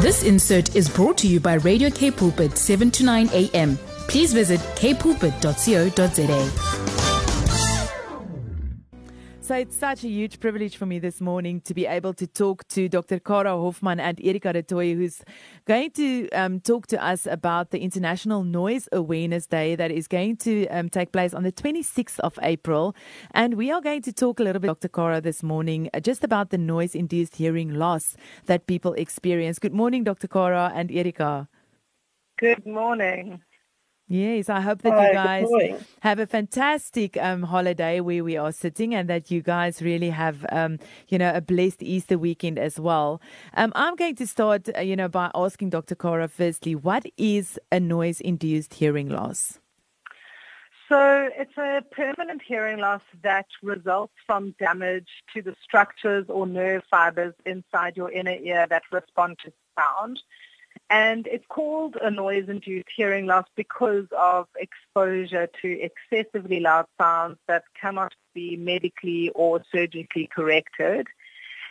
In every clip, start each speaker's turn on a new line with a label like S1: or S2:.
S1: This insert is brought to you by Radio K Pulpit 7 to 9 a.m. Please visit kpulpit.co.za.
S2: So it's such a huge privilege for me this morning to be able to talk to Dr. Kara Hoffman and Erika Retoy, who's going to um, talk to us about the International Noise Awareness Day that is going to um, take place on the 26th of April. And we are going to talk a little bit, Dr. Kara, this morning, uh, just about the noise induced hearing loss that people experience. Good morning, Dr. Kara and Erika.
S3: Good morning.
S2: Yes, I hope that
S3: Hi,
S2: you guys have a fantastic um, holiday where we are sitting and that you guys really have, um, you know, a blessed Easter weekend as well. Um, I'm going to start, uh, you know, by asking Dr. Cora firstly, what is a noise-induced hearing loss?
S3: So it's a permanent hearing loss that results from damage to the structures or nerve fibers inside your inner ear that respond to sound. And it's called a noise-induced hearing loss because of exposure to excessively loud sounds that cannot be medically or surgically corrected.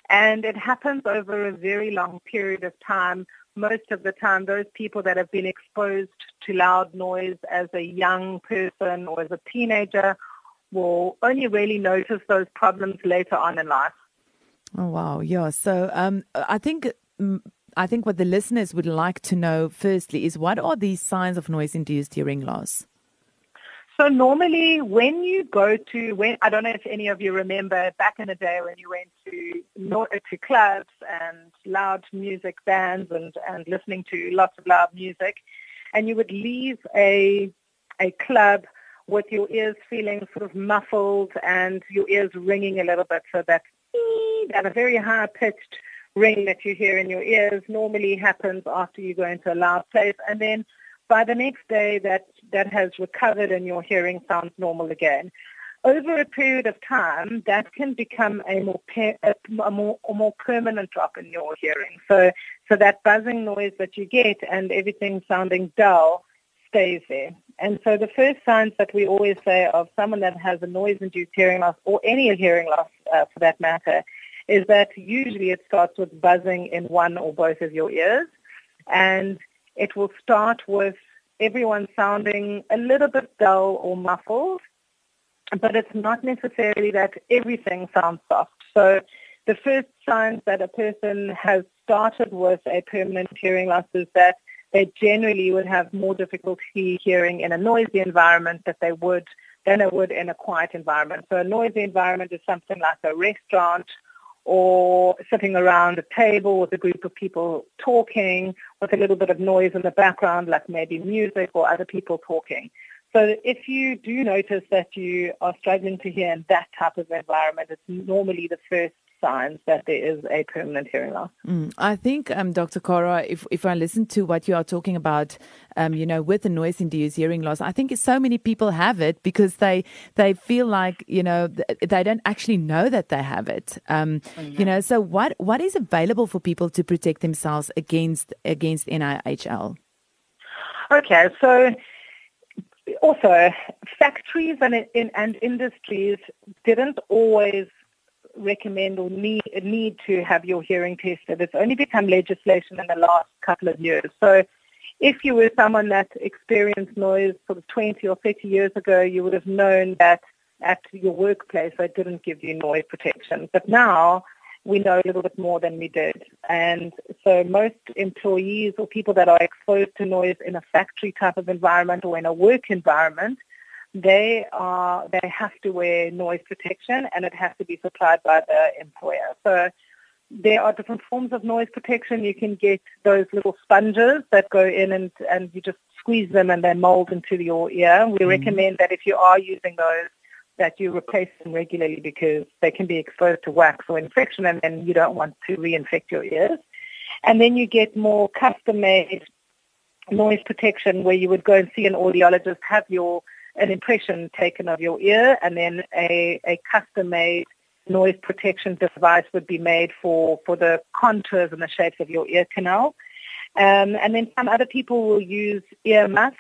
S3: And it happens over a very long period of time. Most of the time, those people that have been exposed to loud noise as a young person or as a teenager will only really notice those problems later on in life.
S2: Oh, wow. Yeah. So um, I think I think what the listeners would like to know firstly is what are these signs of noise induced hearing loss?
S3: So normally when you go to, when I don't know if any of you remember back in the day when you went to, to clubs and loud music bands and, and listening to lots of loud music and you would leave a, a club with your ears feeling sort of muffled and your ears ringing a little bit so that at a very high pitched ring that you hear in your ears normally happens after you go into a loud place and then by the next day that, that has recovered and your hearing sounds normal again. Over a period of time, that can become a more, a, more, a more permanent drop in your hearing. So, so that buzzing noise that you get and everything sounding dull stays there. And so the first signs that we always say of someone that has a noise-induced hearing loss or any hearing loss uh, for that matter is that usually it starts with buzzing in one or both of your ears. And it will start with everyone sounding a little bit dull or muffled, but it's not necessarily that everything sounds soft. So the first signs that a person has started with a permanent hearing loss is that they generally would have more difficulty hearing in a noisy environment that they would than they would in a quiet environment. So a noisy environment is something like a restaurant or sitting around a table with a group of people talking with a little bit of noise in the background, like maybe music or other people talking. So if you do notice that you are struggling to hear in that type of environment, it's normally the first signs that there is a permanent hearing loss.
S2: Mm, I think, um, Dr. Kara, if, if I listen to what you are talking about, um, you know, with the noise-induced hearing loss, I think so many people have it because they they feel like you know they don't actually know that they have it. Um, mm-hmm. You know, so what what is available for people to protect themselves against against NIHL?
S3: Okay, so also factories and, and industries didn't always recommend or need, need to have your hearing tested. It's only become legislation in the last couple of years. So if you were someone that experienced noise sort of 20 or 30 years ago, you would have known that at your workplace they didn't give you noise protection. But now we know a little bit more than we did. And so most employees or people that are exposed to noise in a factory type of environment or in a work environment they are they have to wear noise protection and it has to be supplied by the employer. So there are different forms of noise protection. You can get those little sponges that go in and, and you just squeeze them and they mold into your ear. We mm recommend that if you are using those that you replace them regularly because they can be exposed to wax or infection and then you don't want to reinfect your ears. And then you get more custom-made noise protection where you would go and see an audiologist, have your an impression taken of your ear and then a, a custom-made noise protection device would be made for, for the contours and the shapes of your ear canal. Um, and then some other people will use ear muffs,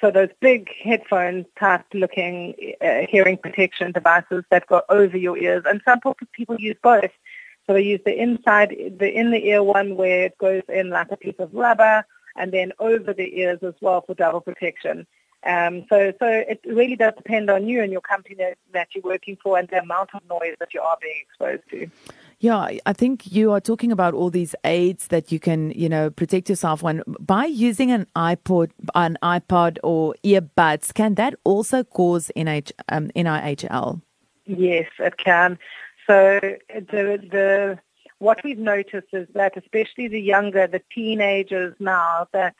S3: so those big headphone type looking uh, hearing protection devices that go over your ears. And some people use both. So they use the inside, the in the ear one where it goes in like a piece of rubber, and then over the ears as well for double protection. Um, so, so it really does depend on you and your company that, that you're working for and the amount of noise that you are being exposed to.
S2: Yeah, I think you are talking about all these aids that you can, you know, protect yourself when by using an iPod, an iPod or earbuds. Can that also cause NH, um, NIHL?
S3: Yes, it can. So the the what we've noticed is that especially the younger, the teenagers now that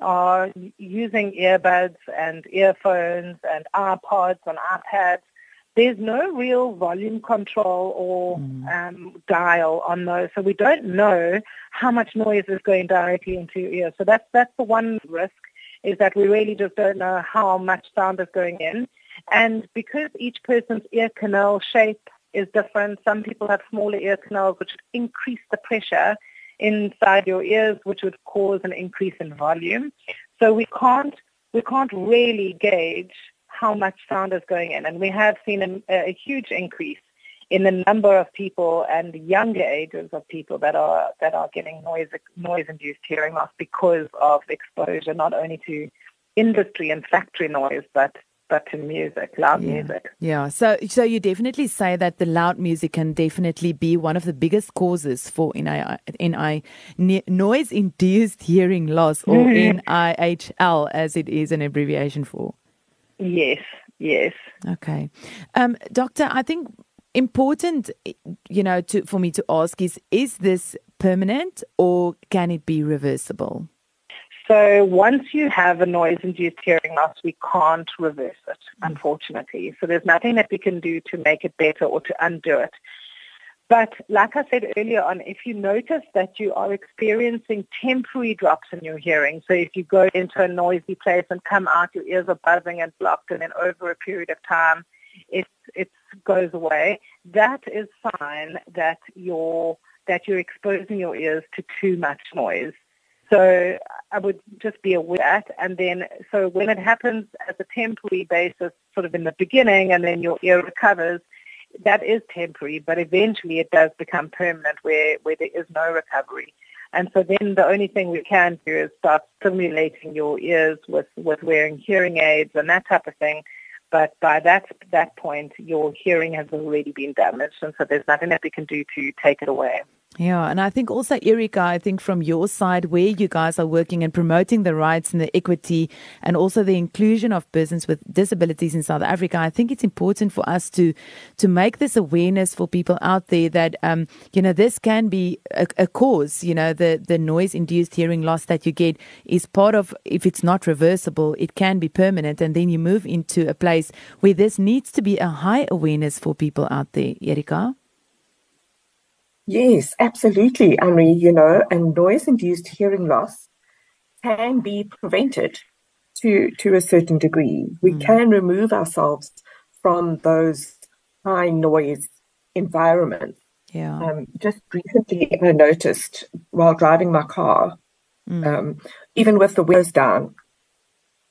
S3: are using earbuds and earphones and iPods and iPads, there's no real volume control or mm. um, dial on those, so we don't know how much noise is going directly into your ear. So that's that's the one risk is that we really just don't know how much sound is going in, and because each person's ear canal shape is different, some people have smaller ear canals which increase the pressure inside your ears, which would cause an increase in volume. So we can't we can't really gauge how much sound is going in, and we have seen a, a huge increase in the number of people and younger ages of people that are that are getting noise noise induced hearing loss because of exposure not only to industry and factory noise but but to music, loud
S2: yeah.
S3: music.
S2: Yeah. So so you definitely say that the loud music can definitely be one of the biggest causes for NI, NI noise induced hearing loss or mm-hmm. NIHL as it is an abbreviation for.
S3: Yes. Yes.
S2: Okay. Um, doctor, I think important you know to for me to ask is is this permanent or can it be reversible?
S3: So once you have a noise-induced hearing loss, we can't reverse it, unfortunately. So there's nothing that we can do to make it better or to undo it. But like I said earlier on, if you notice that you are experiencing temporary drops in your hearing, so if you go into a noisy place and come out, your ears are buzzing and blocked, and then over a period of time, it it goes away. That is sign that you're that you're exposing your ears to too much noise. So I would just be aware of that. And then, so when it happens as a temporary basis, sort of in the beginning, and then your ear recovers, that is temporary, but eventually it does become permanent where, where there is no recovery. And so then the only thing we can do is start stimulating your ears with, with wearing hearing aids and that type of thing. But by that that point, your hearing has already been damaged, and so there's nothing that we can do to take it away.
S2: Yeah, and I think also, Erika, I think from your side, where you guys are working and promoting the rights and the equity and also the inclusion of persons with disabilities in South Africa, I think it's important for us to to make this awareness for people out there that um, you know this can be a, a cause. You know, the the noise induced hearing loss that you get is part of if it's not reversible, it can be permanent, and then you move into a place where this needs to be a high awareness for people out there. Erika.
S4: Yes, absolutely, Henri. You know, and noise-induced hearing loss can be prevented to to a certain degree. We mm. can remove ourselves from those high noise environments.
S2: Yeah.
S4: Um, just recently, I noticed while driving my car, mm. um, even with the windows down,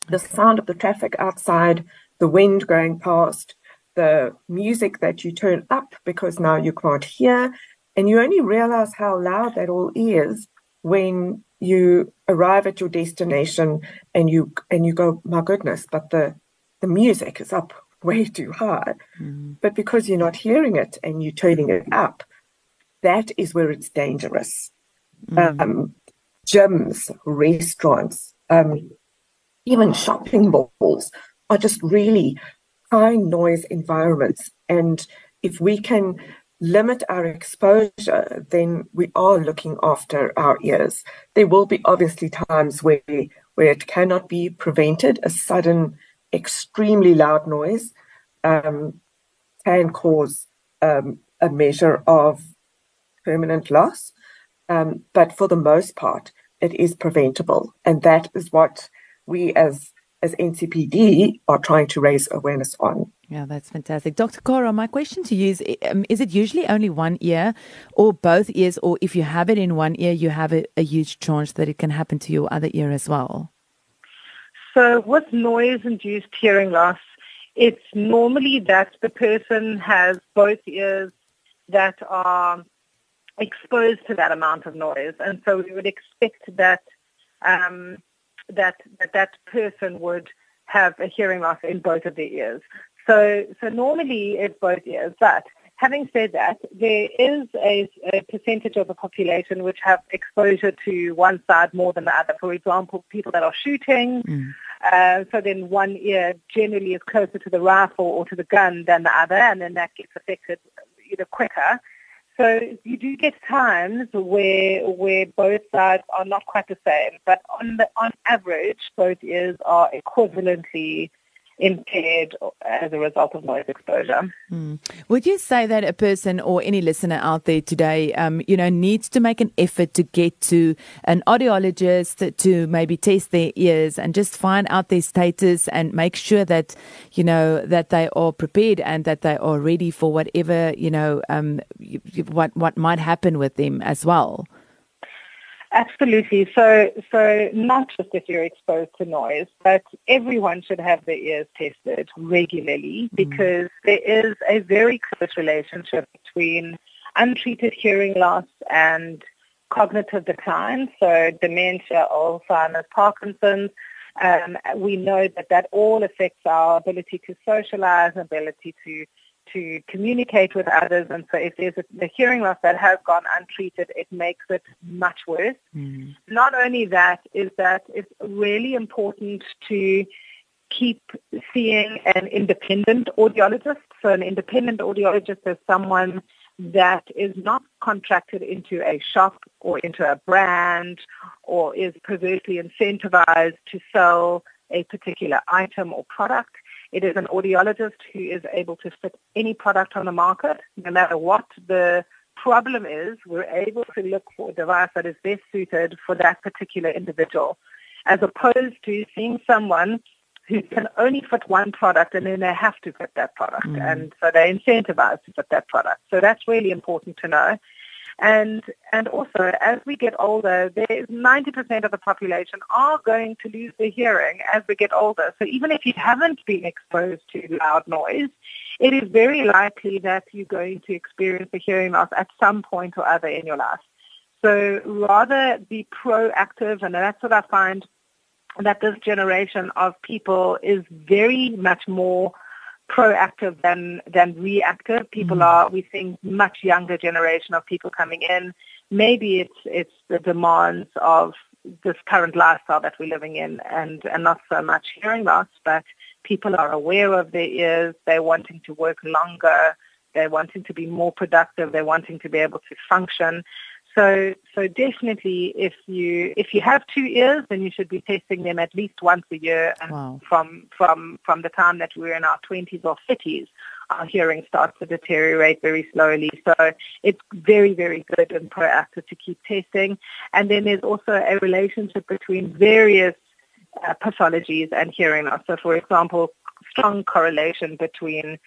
S4: the sound of the traffic outside, the wind going past, the music that you turn up because now you can't hear, and you only realize how loud that all is when you arrive at your destination and you and you go, my goodness, but the the music is up way too high. Mm. But because you're not hearing it and you're turning it up, that is where it's dangerous. Mm. Um, gyms, restaurants, um, even shopping malls are just really high noise environments. And if we can limit our exposure, then we are looking after our ears. There will be obviously times where where it cannot be prevented. A sudden, extremely loud noise um, can cause um, a measure of permanent loss, um, but for the most part, it is preventable, and that is what we as as NCPD are trying to raise awareness on.
S2: Yeah, that's fantastic. Dr. Cora, my question to you is um, Is it usually only one ear or both ears, or if you have it in one ear, you have a, a huge chance that it can happen to your other ear as well?
S3: So, with noise induced hearing loss, it's normally that the person has both ears that are exposed to that amount of noise, and so we would expect that um, that, that that person would have a hearing loss in both of their ears. So so normally it's both ears, but having said that, there is a, a, percentage of the population which have exposure to one side more than the other. For example, people that are shooting. Mm. Uh, so then one ear generally is closer to the rifle or to the gun than the other, and then that gets affected you know, quicker. So you do get times where where both sides are not quite the same, but on the, on average, both ears are equivalently impaired as a result of noise exposure. Mm.
S2: Would you say that a person or any listener out there today, um, you know, needs to make an effort to get to an audiologist to maybe test their ears and just find out their status and make sure that, you know, that they are prepared and that they are ready for whatever, you know, um, what what might happen with them as well?
S3: Absolutely. So, so not just if you're exposed to noise, but everyone should have their ears tested regularly mm. because there is a very close relationship between untreated hearing loss and cognitive decline. So dementia, Alzheimer's, Parkinson's. Um, we know that that all affects our ability to socialize, ability to to communicate with others. And so if there's a, a hearing loss that has gone untreated, it makes it much worse. Mm. Not only that, is that it's really important to keep seeing an independent audiologist. So an independent audiologist is someone that is not contracted into a shop or into a brand or is perversely incentivized to sell a particular item or product. It is an audiologist who is able to fit any product on the market, no matter what the problem is. We're able to look for a device that is best suited for that particular individual, as opposed to seeing someone who can only fit one product and then they have to fit that product. Mm. And so they're incentivized to fit that product. So that's really important to know. And and also, as we get older, there's 90% of the population are going to lose their hearing as we get older. So even if you haven't been exposed to loud noise, it is very likely that you're going to experience a hearing loss at some point or other in your life. So rather be proactive, and that's what I find that this generation of people is very much more proactive than than reactive. People mm. are we think, much younger generation of people coming in. Maybe it's it's the demands of this current lifestyle that we're living in and, and not so much hearing loss, but people are aware of their ears, they're wanting to work longer, they're wanting to be more productive, they're wanting to be able to function. So, so definitely, if you if you have two ears, then you should be testing them at least once a year. And wow. from from from the time that we're in our twenties or thirties, our hearing starts to deteriorate very slowly. So it's very very good and proactive to keep testing. And then there's also a relationship between various uh, pathologies and hearing loss. So, for example, strong correlation between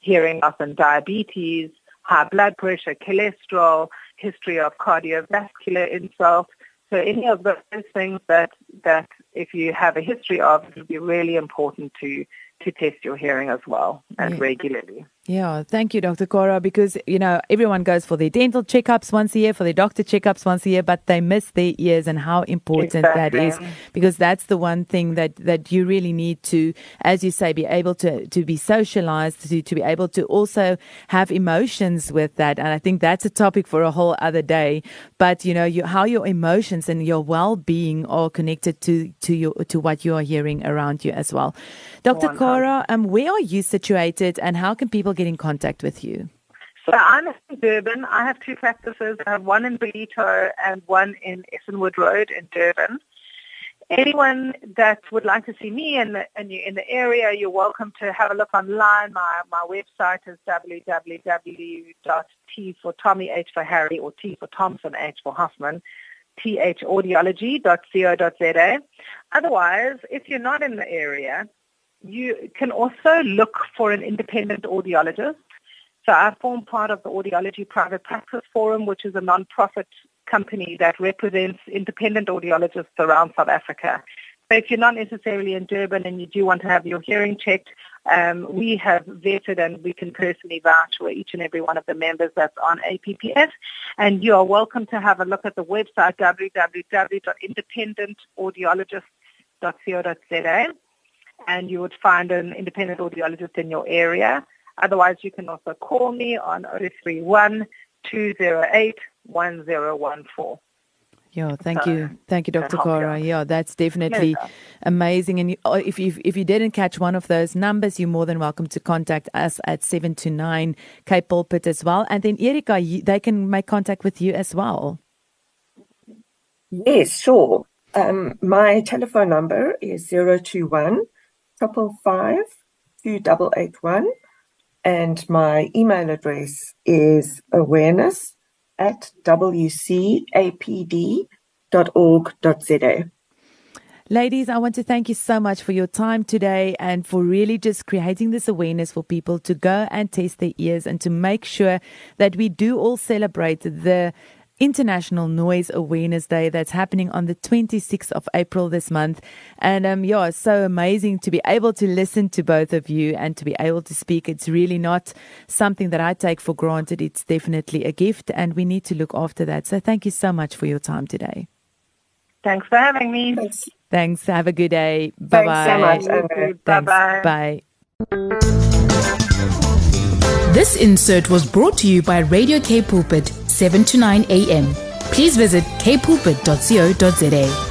S3: hearing loss and diabetes, high blood pressure, cholesterol history of cardiovascular insult. So any of those things that, that if you have a history of, it would be really important to, to test your hearing as well and yeah. regularly.
S2: Yeah, thank you, Dr. Cora, because, you know, everyone goes for their dental checkups once a year, for their doctor checkups once a year, but they miss their ears and how important exactly. that is because that's the one thing that, that you really need to, as you say, be able to, to be socialized, to, to be able to also have emotions with that. And I think that's a topic for a whole other day. But, you know, you, how your emotions and your well-being are connected to, to, your, to what you are hearing around you as well. Dr. Cora, um, where are you situated and how can people get in contact with you?
S3: So I'm in Durban. I have two practices. I have one in Ballito and one in Essenwood Road in Durban. Anyone that would like to see me and, and you're in the area, you're welcome to have a look online. My, my website is www.t for Tommy, H for Harry, or T for Thompson, H for Hoffman, thaudiology.co.za. Otherwise, if you're not in the area, you can also look for an independent audiologist. So I form part of the Audiology Private Practice Forum, which is a non-profit company that represents independent audiologists around South Africa. So if you're not necessarily in Durban and you do want to have your hearing checked, Um, we have vetted and we can personally vouch for each and every one of the members that's on APPS. And you are welcome to have a look at the website www.independentaudiologists.co.za and you would find an independent audiologist in your area. Otherwise, you can also call me on 031 208 1014.
S2: Yeah, thank so, you, thank you, Dr. Cora. Yeah, that's definitely yes, amazing. And you, oh, if you if you didn't catch one of those numbers, you're more than welcome to contact us at seven to nine K Pulpit as well. And then Erika, you, they can make contact with you as well.
S4: Yes, sure. Um, my telephone number is zero two one triple five two double eight one, and my email address is awareness at wcapd.org.za.
S2: Ladies, I want to thank you so much for your time today and for really just creating this awareness for people to go and test their ears and to make sure that we do all celebrate the International Noise Awareness Day that's happening on the 26th of April this month. And um, yeah, it's so amazing to be able to listen to both of you and to be able to speak. It's really not something that I take for granted. It's definitely a gift, and we need to look after that. So thank you so much for your time today.
S3: Thanks for having me.
S2: Thanks. Thanks. Have a good day. Bye
S3: bye. Thanks so much. Bye bye.
S2: Bye.
S1: This insert was brought to you by Radio K Pulpit 7 to 9 a.m. Please visit kpulpit.co.za.